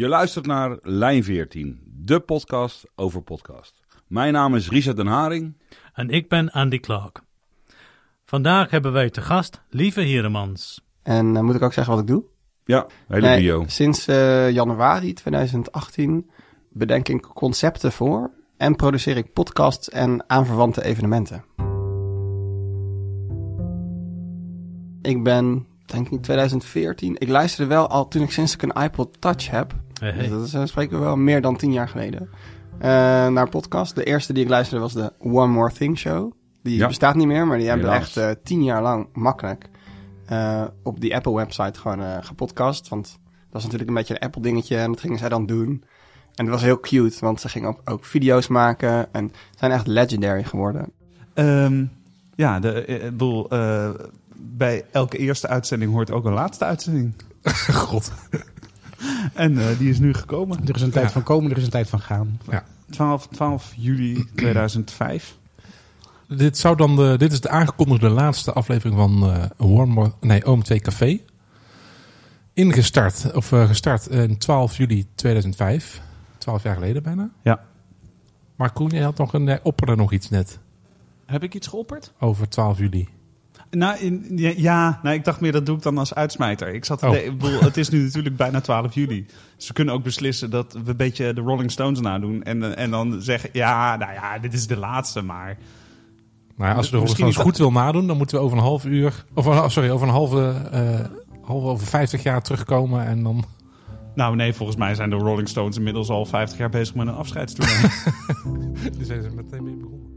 Je luistert naar Lijn 14, de podcast over podcast. Mijn naam is Richard den Haring. En ik ben Andy Clark. Vandaag hebben wij te gast Lieve Hieremans. En uh, moet ik ook zeggen wat ik doe? Ja, hele Nee, bio. Sinds eh, januari 2018 bedenk ik concepten voor en produceer ik podcasts en aanverwante evenementen. Ik ben, denk ik, 2014. Ik luisterde wel al toen ik sinds ik een iPod Touch heb. Hey, hey. Dus dat is, eh, spreken we wel meer dan tien jaar geleden. eh, naar podcast. De eerste die ik luisterde was de One More Thing Show. Die Ja. bestaat niet meer, maar die hebben Helaas. echt eh, tien jaar lang makkelijk eh, op die Apple-website gewoon eh, gepodcast. Want dat was natuurlijk een beetje een Apple-dingetje en dat gingen zij dan doen. En het was heel cute, want ze gingen ook, ook video's maken en zijn echt legendary geworden. Ehm, ja, de, ik bedoel, eh, bij elke eerste uitzending hoort ook een laatste uitzending. God. En eh, die is nu gekomen. Er is een tijd van komen, er is een tijd van gaan. Ja. 12, 12 juli 2005. Dit, zou dan de, dit is de aangekondigde laatste aflevering van eh One More, nee, OM2 Café. Ingestart, of eh, gestart in 12 juli 2005. 12 jaar geleden bijna. Ja. Maar Koen, je had nog een, opperde nog iets net Heb ik iets geopperd? over 12 juli. Nou, in, ja, ja, nou, ik dacht meer dat doe ik dan als uitsmijter. Ik zat, Oh. de- ik bedoel, het is nu natuurlijk bijna 12 juli. Dus we kunnen ook beslissen dat we een beetje de Rolling Stones nadoen. En, eh, en dan zeggen, ja, nou ja, dit is de laatste, maar... Als we de Rolling Stones goed wil nadoen, dan moeten we over een half uur, of een- sorry, over een halve, eh, halve over 50 jaar terugkomen en dan... Nou nee, volgens mij zijn de Rolling Stones inmiddels al 50 jaar bezig met een afscheidstoernooi. Dus zijn ze meteen mee begonnen.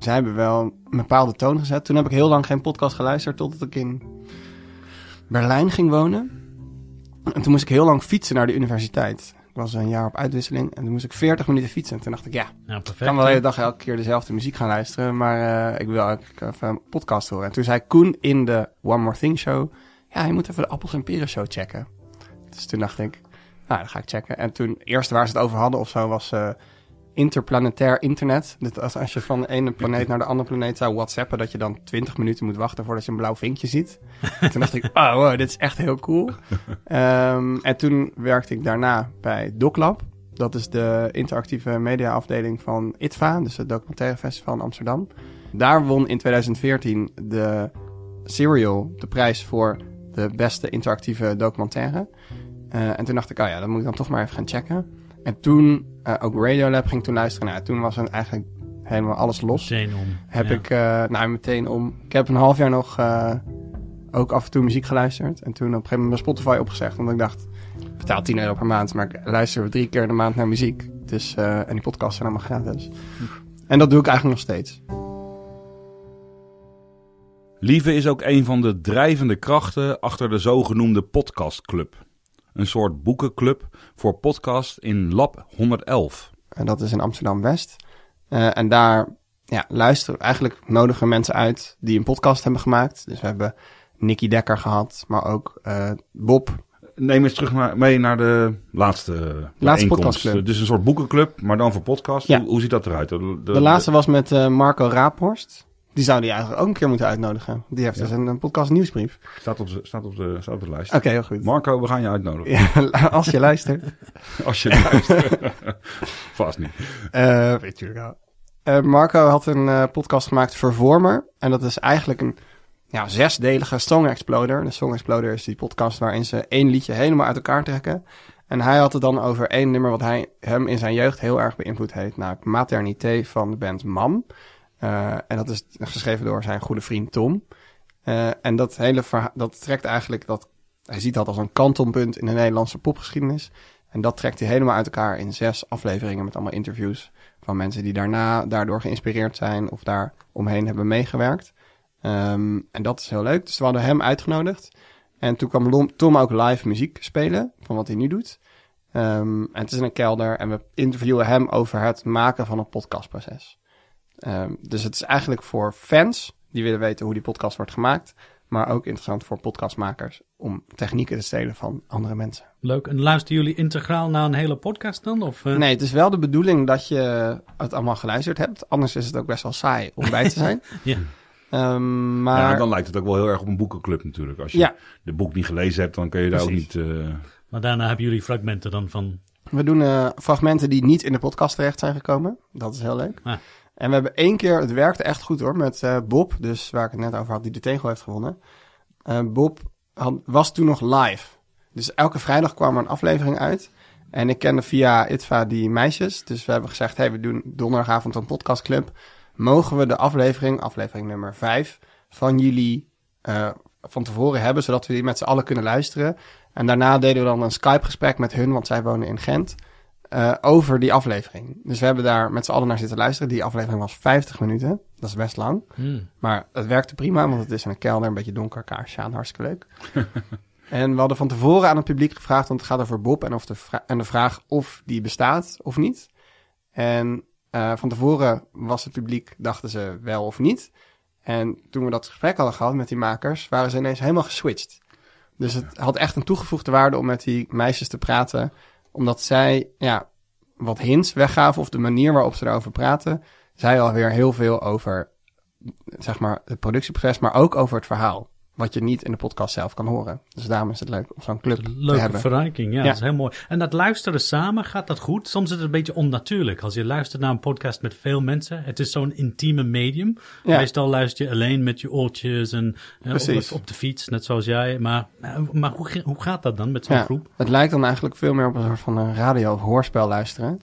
Zij hebben wel een bepaalde toon gezet. Toen heb ik heel lang geen podcast geluisterd totdat ik in Berlijn ging wonen. En toen moest ik heel lang fietsen naar de universiteit. Ik was een jaar op uitwisseling en toen moest ik 40 minuten fietsen. En toen dacht ik, ja, ik perfect. kan wel de hele dag elke keer dezelfde muziek gaan luisteren, maar eh, ik wil ook even een podcast horen. En toen zei Koen in de One More Thing show, ja, je moet even de Appels en Peren show checken. Dus toen dacht ik, nou, dan ga ik checken. En toen, eerst waar ze het over hadden of zo, was eh, interplanetair internet. Dat als, als je van de ene planeet naar de andere planeet zou whatsappen, dat je dan 20 minuten moet wachten voordat je een blauw vinkje ziet. toen dacht ik, oh wow, dit is echt heel cool. Ehm, en toen werkte ik daarna bij DocLab. Dat is de interactieve mediaafdeling van ITVA, dus het documentaire festival in Amsterdam. Daar won in 2014 de Serial de prijs voor de beste interactieve documentaire. Eh, en toen dacht ik, oh ja, dan moet ik dan toch maar even gaan checken. En toen, eh, ook Radiolab ging toen luisteren. Nou, toen was het eigenlijk helemaal alles los. Meteen om. Heb Ja. ik, eh, nou meteen om. Ik heb een half jaar nog eh, ook af en toe muziek geluisterd. En toen op een gegeven moment mijn Spotify opgezegd. Omdat ik dacht, ik betaal 10 euro per maand. Maar ik luister drie keer in de maand naar muziek. Dus, eh, en die podcasts zijn allemaal gratis. En dat doe ik eigenlijk nog steeds. Lieve is ook een van de drijvende krachten achter de zogenoemde podcastclub. Een soort boekenclub voor podcast in Lab 111. En dat is in Amsterdam-West. Eh, en daar ja, luisteren, eigenlijk nodigen mensen uit die een podcast hebben gemaakt. Dus we hebben Nicky Dekker gehad, maar ook eh, Bob. Neem eens terug naar, mee naar de laatste, bijeenkomst. podcastclub. Dus een soort boekenclub, maar dan voor podcast. Ja. Hoe, hoe ziet dat eruit? De, De, laatste was met eh, Marco Raaphorst. Die zou die eigenlijk ook een keer moeten uitnodigen. Die heeft Ja. dus een, een podcast nieuwsbrief. Staat op de, staat op de, staat op de lijst. Oké, heel goed. Marco, we gaan je uitnodigen. Ja, als je luistert. Als je luistert. Vast niet. Eh, weet je wel. Eh, Marco had een eh, podcast gemaakt Vervormer. En dat is eigenlijk een ja, zesdelige Song Exploder. De Song Exploder is die podcast waarin ze één liedje helemaal uit elkaar trekken. En hij had het dan over één nummer wat hij, hem in zijn jeugd heel erg beïnvloed heeft. Namelijk Maternité van de band Mam. Eh, en dat is geschreven door zijn goede vriend Tom. Eh, en dat hele verhaal, dat trekt eigenlijk dat, hij ziet dat als een kantelpunt in de Nederlandse popgeschiedenis. En dat trekt hij helemaal uit elkaar in zes afleveringen met allemaal interviews van mensen die daarna daardoor geïnspireerd zijn of daar omheen hebben meegewerkt. Ehm, en dat is heel leuk. Dus we hadden hem uitgenodigd. En toen kwam Tom ook live muziek spelen van wat hij nu doet. Ehm, en het is in een kelder en we interviewen hem over het maken van een podcastproces. Ehm, dus het is eigenlijk voor fans die willen weten hoe die podcast wordt gemaakt. Maar ook interessant voor podcastmakers om technieken te stelen van andere mensen. Leuk. En luisteren jullie integraal naar een hele podcast dan? Of, eh? Nee, het is wel de bedoeling dat je het allemaal geluisterd hebt. Anders is het ook best wel saai om bij te zijn. Ja. Ehm, maar Ja, dan lijkt het ook wel heel erg op een boekenclub natuurlijk. Als je Ja. de boek niet gelezen hebt, dan kun je daar ook niet... eh, Maar daarna hebben jullie fragmenten dan van... We doen eh, fragmenten die niet in de podcast terecht zijn gekomen. Dat is heel leuk. Ah. En we hebben één keer, het werkte echt goed hoor, met eh, Bob, dus waar ik het net over had, die de tegel heeft gewonnen. Eh, Bob was toen nog live. Dus elke vrijdag kwam er een aflevering uit. En ik kende via ITVA die meisjes. Dus we hebben gezegd, hey, we doen donderdagavond een podcastclub. Mogen we de aflevering, aflevering nummer 5, van jullie eh, van tevoren hebben, zodat we die met z'n allen kunnen luisteren. En daarna deden we dan een Skype-gesprek met hun, want zij wonen in Gent, eh, over die aflevering. Dus we hebben daar met z'n allen naar zitten luisteren. Die aflevering was 50 minuten. Dat is best lang. Hmm. Maar het werkte prima, want het is in een kelder, een beetje donker, kaarsje aan, hartstikke leuk. en we hadden van tevoren aan het publiek gevraagd, want het gaat over Bob en, of de, en de vraag of die bestaat of niet. En eh, van tevoren was het publiek, dachten ze wel of niet. En toen we dat gesprek hadden gehad met die makers, waren ze ineens helemaal geswitcht. Dus het had echt een toegevoegde waarde om met die meisjes te praten, omdat zij ja, wat hints weggaven of de manier waarop ze erover praten, zei alweer heel veel over zeg maar, het productieproces, maar ook over het verhaal. Wat je niet in de podcast zelf kan horen. Dus daarom is het leuk om zo'n club te Leuke hebben. verrijking, ja, Ja. dat is heel mooi. En dat luisteren samen, gaat dat goed? Soms is het een beetje onnatuurlijk. Als je luistert naar een podcast met veel mensen, het is zo'n intieme medium. Ja. Meestal luister je alleen met je oortjes en eh, op, de fiets, net zoals jij. Maar, eh, maar hoe, hoe gaat dat dan met zo'n Ja, groep? Het lijkt dan eigenlijk veel meer op een soort van een radio- of hoorspel luisteren.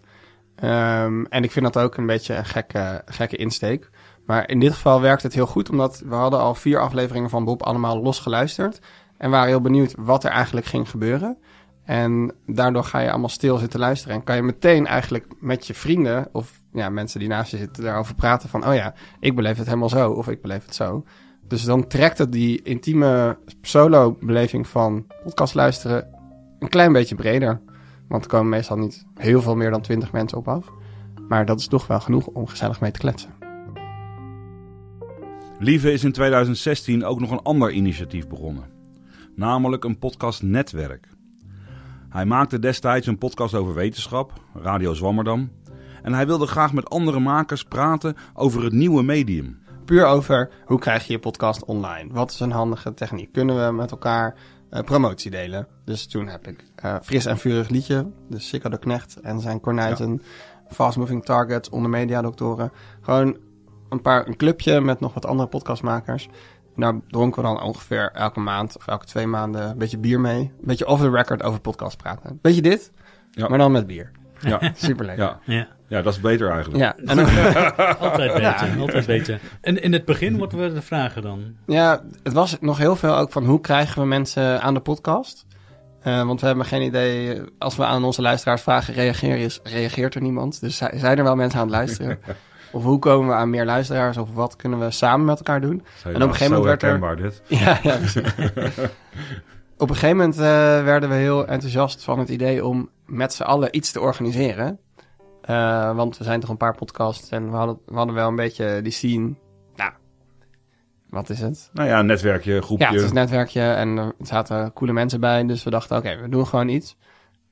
Ehm, en ik vind dat ook een beetje een gekke, gekke insteek. Maar in dit geval werkt het heel goed, omdat we hadden al vier afleveringen van Bob allemaal los geluisterd. En waren heel benieuwd wat er eigenlijk ging gebeuren. En daardoor ga je allemaal stil zitten luisteren. En kan je meteen eigenlijk met je vrienden of ja, mensen die naast je zitten daarover praten van... oh ja, ik beleef het helemaal zo of ik beleef het zo. Dus dan trekt het die intieme solo-beleving van podcast luisteren een klein beetje breder. Want er komen meestal niet heel veel meer dan 20 mensen op af. Maar dat is toch wel genoeg om gezellig mee te kletsen. Lieve is in 2016 ook nog een ander initiatief begonnen. Namelijk een podcastnetwerk. Hij maakte destijds een podcast over wetenschap, Radio Zwammerdam. En hij wilde graag met andere makers praten over het nieuwe medium. Puur over hoe krijg je je podcast online? Wat is een handige techniek? Kunnen we met elkaar eh, promotie delen? Dus toen heb ik eh, Fris en Vurig Liedje, dus Sikko de Knecht en zijn kornuiten, Fast Moving Target, onder mediadoktoren. Gewoon een, paar, een clubje met nog wat andere podcastmakers. En daar dronken we dan ongeveer elke maand of elke twee maanden een beetje bier mee. Een beetje off the record over podcast praten. Beetje dit, Ja. maar dan met bier. Ja, Superleuk. ja. Ja, ja dat is beter eigenlijk. Ja, en ook- altijd beter, altijd beter. En in het begin, wat werden de vragen dan? Ja, het was nog heel veel ook van hoe krijgen we mensen aan de podcast. Eh, want we hebben geen idee, als we aan onze luisteraars vragen, reageer is, reageert er niemand. Dus zi- zijn er wel mensen aan het luisteren? of hoe komen we aan meer luisteraars? Of wat kunnen we samen met elkaar doen? En op een gegeven moment werd er- herkenbaar dit. Ja. Op een gegeven moment eh, werden we heel enthousiast van het idee om met z'n allen iets te organiseren. Eh, want we zijn toch een paar podcasts en we hadden, we hadden wel een beetje die scene. Nou, wat is het? Nou ja, een netwerkje, groepje. Ja, het is een netwerkje en er zaten coole mensen bij. Dus we dachten, oké, we doen gewoon iets.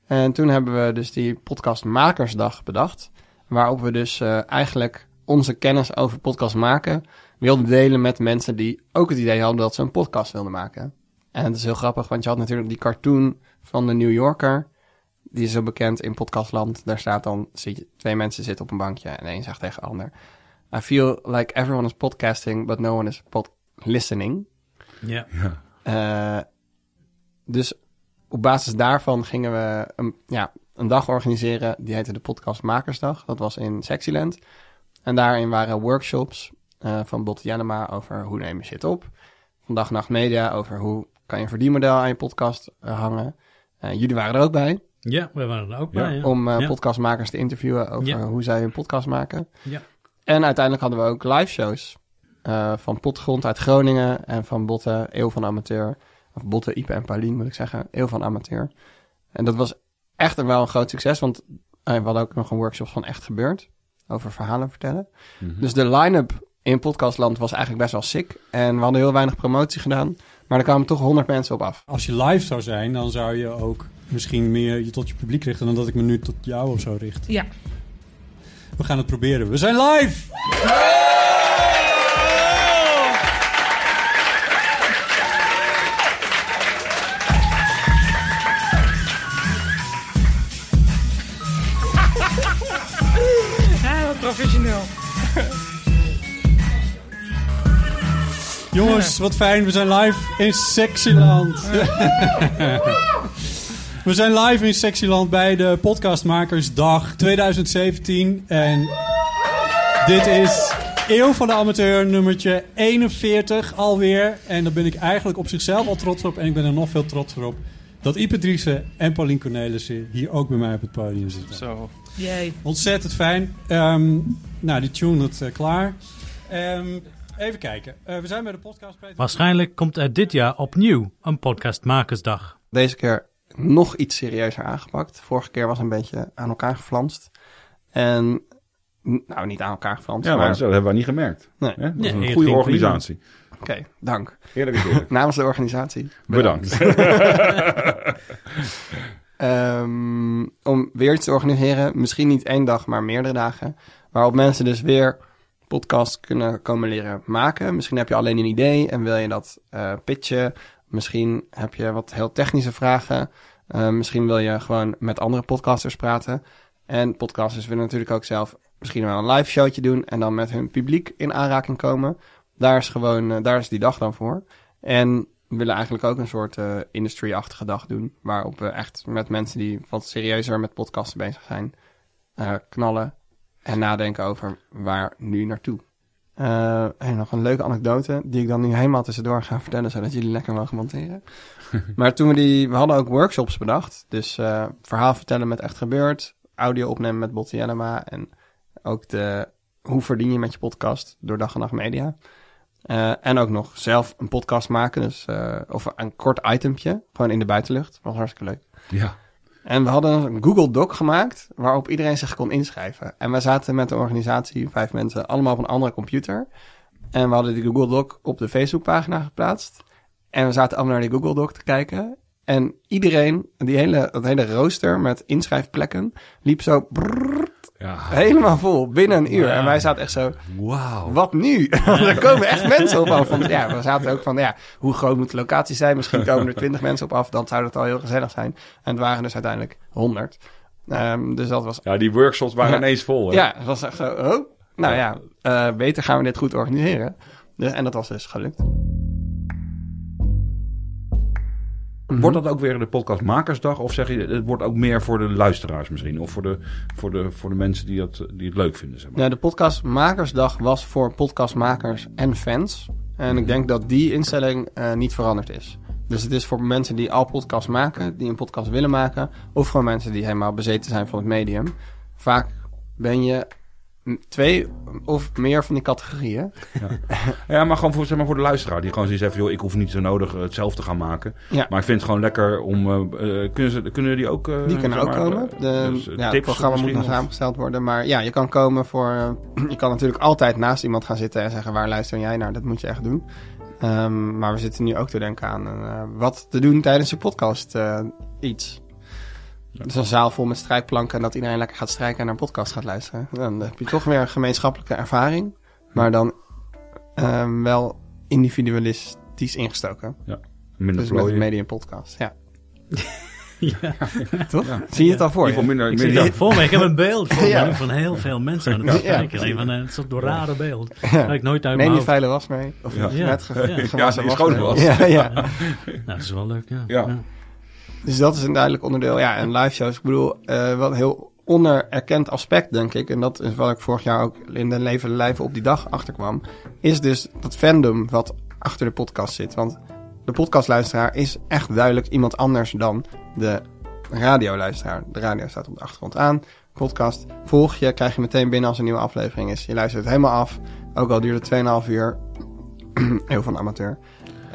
En toen hebben we dus die podcastmakersdag bedacht. Waarop we dus eh, eigenlijk onze kennis over podcast maken wilden delen met mensen die ook het idee hadden dat ze een podcast wilden maken. En het is heel grappig, want je had natuurlijk die cartoon van de New Yorker. Die is zo bekend in podcastland. Daar staat dan, zie je, twee mensen zitten op een bankje en één zegt tegen de ander. I feel like everyone is podcasting, but no one is pod listening. Ja. Eh, dus op basis daarvan gingen we een, ja, een dag organiseren. Die heette de Podcast Makersdag. Dat was in Sexyland. En daarin waren workshops eh, van Botte Jannema over hoe neem je shit op. Van Dag en Nacht Media over hoe kan je een verdienmodel aan je podcast eh, hangen. Eh, jullie waren er ook bij ja, we waren er ook Ja. bij. Ja. om Ja. podcastmakers te interviewen over Ja. hoe zij hun podcast maken. Ja. En uiteindelijk hadden we ook live shows eh, van Potgrond uit Groningen en van Botte, Eeuw van Amateur. Of Botte, Ipe en Paulien moet ik zeggen, Eeuw van Amateur. En dat was echt wel een groot succes, want we hadden ook nog een workshop van Echt Gebeurd, over verhalen vertellen. Mhm. Dus de line-up in podcastland was eigenlijk best wel sick. En we hadden heel weinig promotie gedaan, maar er kwamen toch 100 mensen op af. Als je live zou zijn, dan zou je ook misschien meer je tot je publiek richten dan dat ik me nu tot jou of zo richt. Ja. We gaan het proberen. We zijn live! Jongens, wat fijn. We zijn live in Sexyland. We zijn live in Sexyland bij de Podcastmakersdag 2017. En dit is Eeuw van de Amateur nummertje 41 alweer. En daar ben ik eigenlijk op zichzelf al trots op. En ik ben er nog veel trotser op dat Ipe Driessen en Paulien Cornelissen hier ook bij mij op het podium zitten. Zo. Jee. Ontzettend fijn. Ehm, nou, die tune het eh, klaar. Ehm, even kijken. Eh, we zijn bij de podcast. Waarschijnlijk komt er dit jaar opnieuw een podcastmakersdag. Deze keer nog iets serieuzer aangepakt. Vorige keer was een beetje aan elkaar geflanst. En, nou niet aan elkaar geflanst, Ja, maar maar... zo, dat hebben wij niet gemerkt. Nee. Hè? Dat is Nee, een goede organisatie. Oké, dank. Eerlijk is eerlijk. Namens de organisatie. Bedankt. Ehm, om weer iets te organiseren. Misschien niet één dag, maar meerdere dagen. Waarop mensen dus weer podcasts kunnen komen leren maken. Misschien heb je alleen een idee en wil je dat eh, pitchen. Misschien heb je wat heel technische vragen. Eh, misschien wil je gewoon met andere podcasters praten. En podcasters willen natuurlijk ook zelf misschien wel een live showtje doen. En dan met hun publiek in aanraking komen. Daar is gewoon, eh, daar is die dag dan voor. En we willen eigenlijk ook een soort eh, industry-achtige dag doen. Waarop we echt met mensen die wat serieuzer met podcasten bezig zijn, knallen. En nadenken over waar nu naartoe. Eh, en nog een leuke anekdote, die ik dan nu helemaal tussendoor ga vertellen, zodat jullie lekker mogen monteren. maar toen we die, we hadden ook workshops bedacht. Dus eh, verhaal vertellen met echt gebeurd, audio opnemen met Botti Jellema en ook de hoe verdien je met je podcast door dag en nacht media. Eh, en ook nog zelf een podcast maken, dus, eh, of een kort itempje, gewoon in de buitenlucht. Was hartstikke leuk. Ja. En we hadden een Google Doc gemaakt waarop iedereen zich kon inschrijven. En wij zaten met de organisatie, vijf mensen, allemaal op een andere computer. En we hadden die Google Doc op de Facebookpagina geplaatst. En we zaten allemaal naar die Google Doc te kijken. En iedereen, die hele, dat hele rooster met inschrijfplekken, liep zo brrrr, ja. helemaal vol binnen een uur. En wij zaten echt zo, Wauw. wat nu? er komen echt mensen op af. Want ja, we zaten ook van, ja, hoe groot moet de locatie zijn? Misschien komen er twintig mensen op af, dan zou dat al heel gezellig zijn. En het waren dus uiteindelijk honderd. Ehm, dus dat was, Ja, die workshops waren ineens vol. Hè? ja, het was echt zo, oh, nou ja, eh, beter gaan we dit goed organiseren. Dus, en dat was dus gelukt. Wordt dat ook weer de podcastmakersdag? Of zeg je, het wordt ook meer voor de luisteraars misschien? Of voor de, voor de, voor de mensen die, dat, die het leuk vinden, zeg maar. Nou, de podcastmakersdag was voor podcastmakers en fans. En ik denk dat die instelling eh, niet veranderd is. Dus het is voor mensen die al podcasts maken, die een podcast willen maken, of gewoon mensen die helemaal bezeten zijn van het medium. Vaak ben je twee of meer van die categorieën. Ja, maar gewoon voor, zeg maar, voor de luisteraar. Die gewoon zoiets heeft, joh, ik hoef niet zo nodig eh, het zelf te gaan maken. Ja. Maar ik vind het gewoon lekker om... eh, kunnen, ze, kunnen die ook... eh, Die kunnen ook maar, komen. De, dus, ja, het programma moet nog samengesteld worden. Maar ja, je kan komen voor... je kan natuurlijk altijd naast iemand gaan zitten en zeggen... waar luister jij naar? Dat moet je echt doen. Ehm, maar we zitten nu ook te denken aan wat te doen tijdens je podcast iets. Dus een zaal vol met strijkplanken en dat iedereen lekker gaat strijken en naar een podcast gaat luisteren. Dan heb je toch weer een gemeenschappelijke ervaring. Maar dan ehm, wel individualistisch ingestoken. Minder Dus met een plooien. medium podcast, ja. Ja. Toch? Ja. Zie je het al voor je? minder... Ik zie minder het voor me. Ik heb een beeld voor Ja. van heel veel mensen aan het Ja. kijken. Een van een soort rare beeld. Ja. Dat ik nooit uit Neem je vuile was mee. Of Ja. Ja. net ge- Ja. gewassen Ja, mee. was. Ja, ja. Nou, dat is wel leuk, ja. Dus dat is een duidelijk onderdeel. Ja, en live shows. Ik bedoel, eh wat een heel ondererkend aspect, denk ik. En dat is wat ik vorig jaar ook in de leven lijven op die dag achterkwam. Is dus dat fandom wat achter de podcast zit. Want de podcastluisteraar is echt duidelijk iemand anders dan de radioluisteraar. De radio staat op de achtergrond aan. Podcast volg je, krijg je meteen binnen als een nieuwe aflevering is. Je luistert het helemaal af. Ook al duurt het 2,5 uur. Heel van amateur.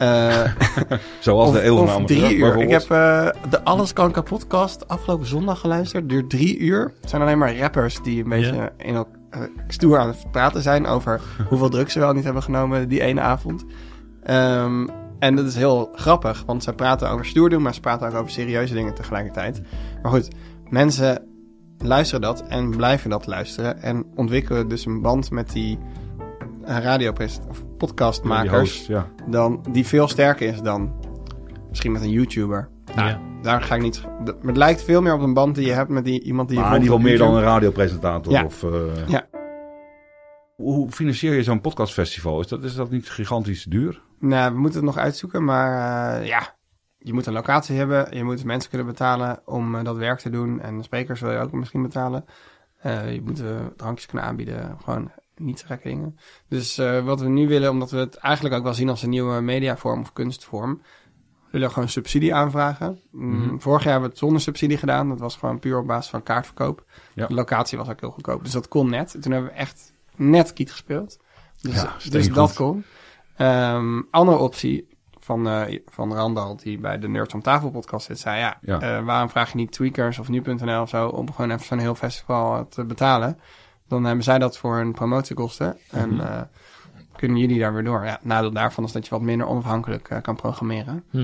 Eh, Zoals of, de eeuw van of de amateur, drie uur. Ik heb eh, de Alles Kan Ka podcast afgelopen zondag geluisterd. Duurt drie uur. Het zijn alleen maar rappers die een beetje in elk, eh, stoer aan het praten zijn over hoeveel drugs ze wel niet hebben genomen die ene avond. Ehm, en dat is heel grappig, want ze praten over stoer doen, maar ze praten ook over serieuze dingen tegelijkertijd. Maar goed, mensen luisteren dat en blijven dat luisteren en ontwikkelen dus een band met die eh, die podcastmakers host, ja. dan, die veel sterker is dan misschien met een YouTuber. Nou, Ja. daar ga ik niet. Het lijkt veel meer op een band die je hebt met die, iemand die je Maar ieder geval op meer dan een radiopresentator. Ja. Of, eh, Ja. Hoe financier je zo'n podcastfestival? Is dat, is dat niet gigantisch duur? Nou, we moeten het nog uitzoeken, maar eh, ja, je moet een locatie hebben. Je moet mensen kunnen betalen om eh, dat werk te doen. En de sprekers wil je ook misschien betalen. Eh, je moet drankjes kunnen aanbieden, gewoon niet gekke dingen. Dus eh, wat we nu willen, omdat we het eigenlijk ook wel zien als een nieuwe mediavorm of kunstvorm, willen we gewoon subsidie aanvragen. Mm, Mhm. Vorig jaar hebben we het zonder subsidie gedaan. Dat was gewoon puur op basis van kaartverkoop. Ja. De locatie was ook heel goedkoop, dus dat kon net. Toen hebben we echt net kiet gespeeld. Dus, Ja, dus dat kon. Ehm, andere optie van, eh, van Randal, die bij de Nerds om Tafel podcast zit, zei ja, Ja. eh, waarom vraag je niet Tweakers of Nu.nl of zo om gewoon even zo'n heel festival te betalen? Dan hebben zij dat voor hun promotiekosten en Mhm. eh, kunnen jullie daar weer door. Ja, nadeel daarvan is dat je wat minder onafhankelijk eh, kan programmeren. Hm. Ja,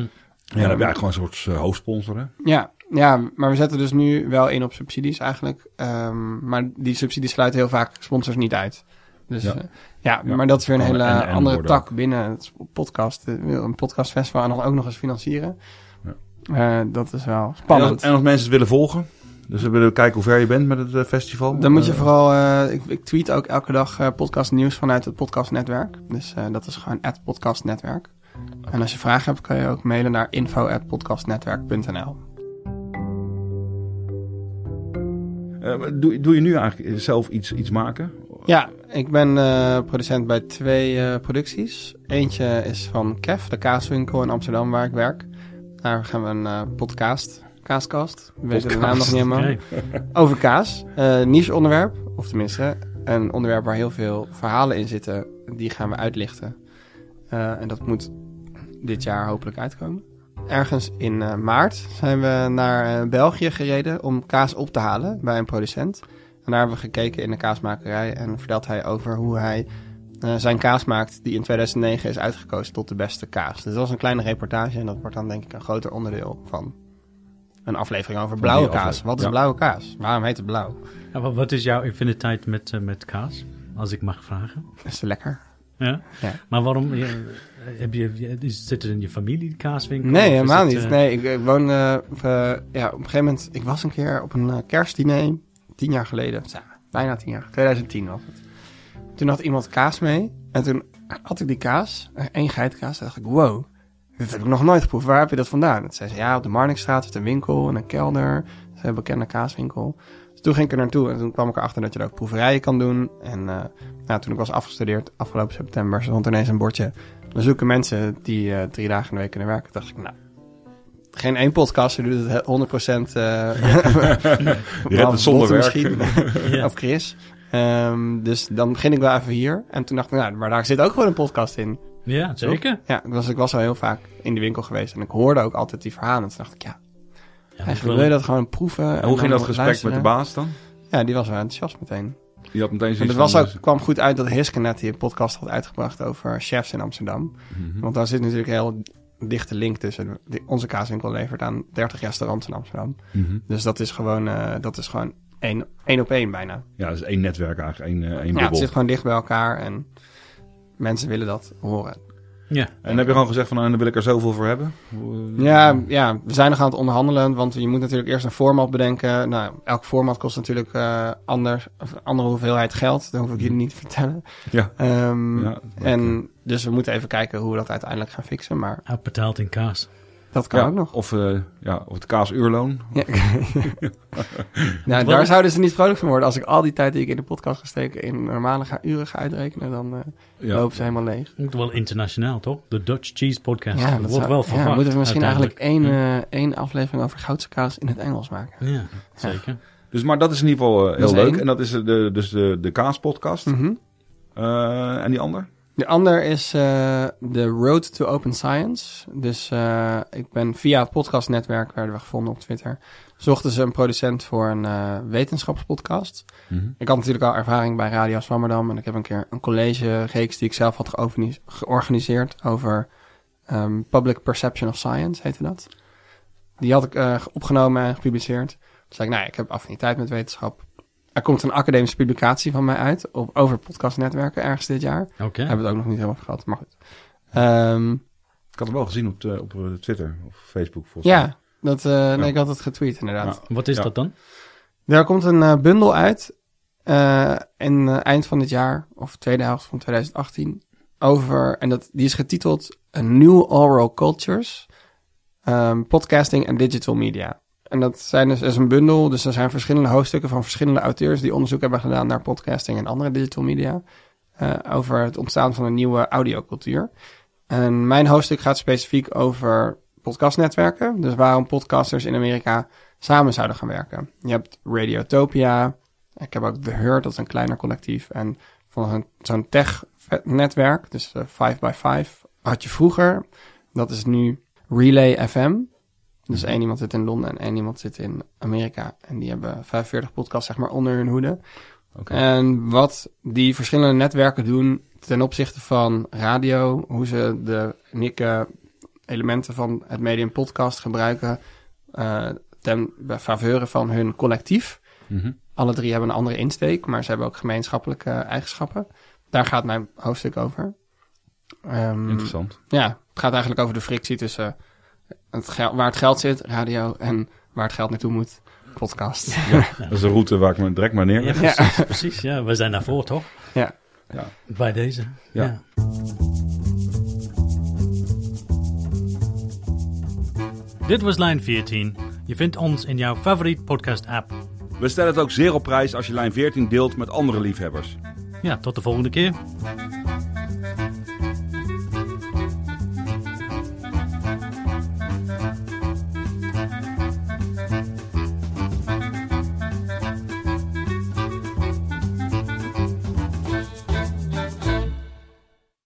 dan heb je eigenlijk gewoon een soort eh, hoofdsponsor, hè? Ja, ja, maar we zetten dus nu wel in op subsidies eigenlijk. Ehm, maar die subsidies sluiten heel vaak sponsors niet uit. Dus Ja. ja, ja, Ja. maar dat is weer een hele en- en andere worden tak ook. binnen het podcast. Een podcastfestival en dan ook nog eens financieren. Ja. Eh, dat is wel En spannend. als, en als mensen het willen volgen, dus we willen kijken hoe ver je bent met het eh, festival. Dan moet je eh, vooral, eh, ik, ik tweet ook elke dag eh, podcast nieuws vanuit het podcastnetwerk. Dus eh, dat is gewoon het podcastnetwerk. En als je vragen hebt, kan je ook mailen naar info.podcastnetwerk.nl. eh, doe, doe je nu eigenlijk zelf iets, iets maken? Ja, ik ben eh, producent bij twee eh, producties. Eentje is van Kev, de kaaswinkel in Amsterdam waar ik werk. Daar gaan we een eh, podcast, kaaskast, we weten de naam nog niet helemaal, over kaas. Eh niche onderwerp, of tenminste een onderwerp waar heel veel verhalen in zitten. Die gaan we uitlichten. Eh, en dat moet dit jaar hopelijk uitkomen. Ergens in eh, maart zijn we naar eh, België gereden om kaas op te halen bij een producent. En daar hebben we gekeken in de kaasmakerij en vertelt hij over hoe hij eh, zijn kaas maakt die in 2009 is uitgekozen tot de beste kaas. Dus dat was een kleine reportage en dat wordt dan denk ik een groter onderdeel van een aflevering over blauwe kaas. Wat is ja. blauwe kaas? Waarom heet het blauw? Ja, wa- wat is jouw affiniteit met, eh, met kaas? Als ik mag vragen. Is het lekker? Ja? Ja. Maar waarom? heb je, is- zit er in je familie, die kaaswinkel? Nee, is helemaal het, niet. eh, Nee, ik, ik woon... eh, ja, op een gegeven moment... Ik was een keer op een kerstdiner. Tien jaar geleden. Ja, bijna tien jaar. 2010 was het. Toen had iemand kaas mee. En toen had ik die kaas. één geitenkaas. Toen dacht ik, wow. Dit heb ik nog nooit geproefd. Waar heb je dat vandaan? Toen zei ze, ja, op de Marnixstraat is een winkel en een kelder. Dat is een bekende kaaswinkel. Dus toen ging ik er naartoe. En toen kwam ik erachter dat je er ook proeverijen kan doen. En eh, nou, toen ik was afgestudeerd, afgelopen september, stond ineens een bordje. We zoeken mensen die eh, drie dagen in de week kunnen werken. Toen dacht ik, nou, geen één podcaster doet het 100% eh Je hebt het zonder misschien. Ja. of Chris. Ehm, dus dan begin ik wel even hier. En toen dacht ik, nou, maar daar zit ook gewoon een podcast in. Ja, zeker. Ja, ik was, ik was al heel vaak in de winkel geweest. En ik hoorde ook altijd die verhalen. En toen dacht ik, ja, Ja, eigenlijk wil je dat gewoon proeven. En en hoe ging dat gesprek luisteren. met de baas dan? Ja, die was wel enthousiast meteen. Die had meteen En het was ook, kwam goed uit dat Hiske net die een podcast had uitgebracht over chefs in Amsterdam. Mhm. Want daar zit natuurlijk een heel dichte link tussen. Die- Onze kaaswinkel levert aan 30 restaurants in Amsterdam. Mhm. Dus dat is gewoon, eh, dat is gewoon één, één op één bijna. Ja, dat is één netwerk eigenlijk, één, één Ja, het zit gewoon dicht bij elkaar en mensen willen dat horen. Ja. En heb je gewoon gezegd van, nou, daar wil ik er zoveel voor hebben? Eh, Ja, ja, we zijn nog aan het onderhandelen, want je moet natuurlijk eerst een format bedenken. Nou, elk format kost natuurlijk eh anders, of een andere hoeveelheid geld. Dat hoef ik jullie niet te vertellen. Ja. Ehm, Ja, en dus we moeten even kijken hoe we dat uiteindelijk gaan fixen, maar Uitbetaald in kaas. Dat kan Ja, ook nog. Of, eh, ja, of het kaasurloon. Ja. nou, daar zouden ze niet vrolijk van worden. Als ik al die tijd die ik in de podcast ga steken in normale ga, uren ga uitrekenen, dan eh, Ja. lopen ze helemaal leeg. Moet wel internationaal, toch? De Dutch Cheese Podcast. Ja, dat dat wordt zou- wel verwacht. ja, moeten we misschien eigenlijk één, eh, één aflevering over goudse kaas in het Engels maken. Ja, zeker. Dus, maar dat is in ieder geval heel leuk. één. En dat is de, dus de, de kaaspodcast. Eh, en die ander? De ander is eh de Road to Open Science. Dus eh, ik ben via het podcastnetwerk, werden we gevonden op Twitter, zochten ze een producent voor een eh, wetenschapspodcast. Ik had natuurlijk al ervaring bij Radio Swammerdam en ik heb een keer een college reeks die ik zelf had georganis- georganiseerd over ehm, Public Perception of Science, heette dat. Die had ik eh, opgenomen en gepubliceerd. Toen zei ik, nou, ik heb affiniteit met wetenschap. Er komt een academische publicatie van mij uit op, over podcastnetwerken ergens dit jaar. Oké. Hebben we het ook nog niet helemaal gehad, maar goed. Ehm, Ik had het wel gezien op, de, op eh, Twitter of Facebook volgens mij. ja, dat, eh, nee, ik had het getweet inderdaad. Wat is Ja. dat dan? Daar komt een eh, bundel uit eh in eh, eind van dit jaar, of tweede helft van 2018. over, en dat, die is getiteld A New Oral Cultures, ehm, Podcasting en Digital Media. En dat zijn dus, is een bundel, dus er zijn verschillende hoofdstukken van verschillende auteurs die onderzoek hebben gedaan naar podcasting en andere digital media. eh, over het ontstaan van een nieuwe audiocultuur. En mijn hoofdstuk gaat specifiek over podcastnetwerken. Dus waarom podcasters in Amerika samen zouden gaan werken. Je hebt Radiotopia. Ik heb ook The Herd, dat is een kleiner collectief. En van zo'n tech-netwerk, dus eh, 5x5, had je vroeger. Dat is nu Relay FM. Dus één iemand zit in Londen en één iemand zit in Amerika. En die hebben 45 podcasts zeg maar onder hun hoede. En wat die verschillende netwerken doen ten opzichte van radio, hoe ze de unieke elementen van het medium podcast gebruiken eh, ten faveur van hun collectief. Mhm. Alle drie hebben een andere insteek, maar ze hebben ook gemeenschappelijke eigenschappen. Daar gaat mijn hoofdstuk over. Ehm, Interessant. ja, het gaat eigenlijk over de frictie tussen het waar het geld zit, radio, en waar het geld naartoe moet, podcast. Dat is de route waar ik me direct maar Ja, neerleg. precies, precies. Ja, we zijn daarvoor, toch? Ja. Ja. Bij deze. Ja. Ja. Dit was lijn 14. Je vindt ons in jouw favoriet podcast app. We stellen het ook zeer op prijs als je lijn 14 deelt met andere liefhebbers. Ja, tot de volgende keer.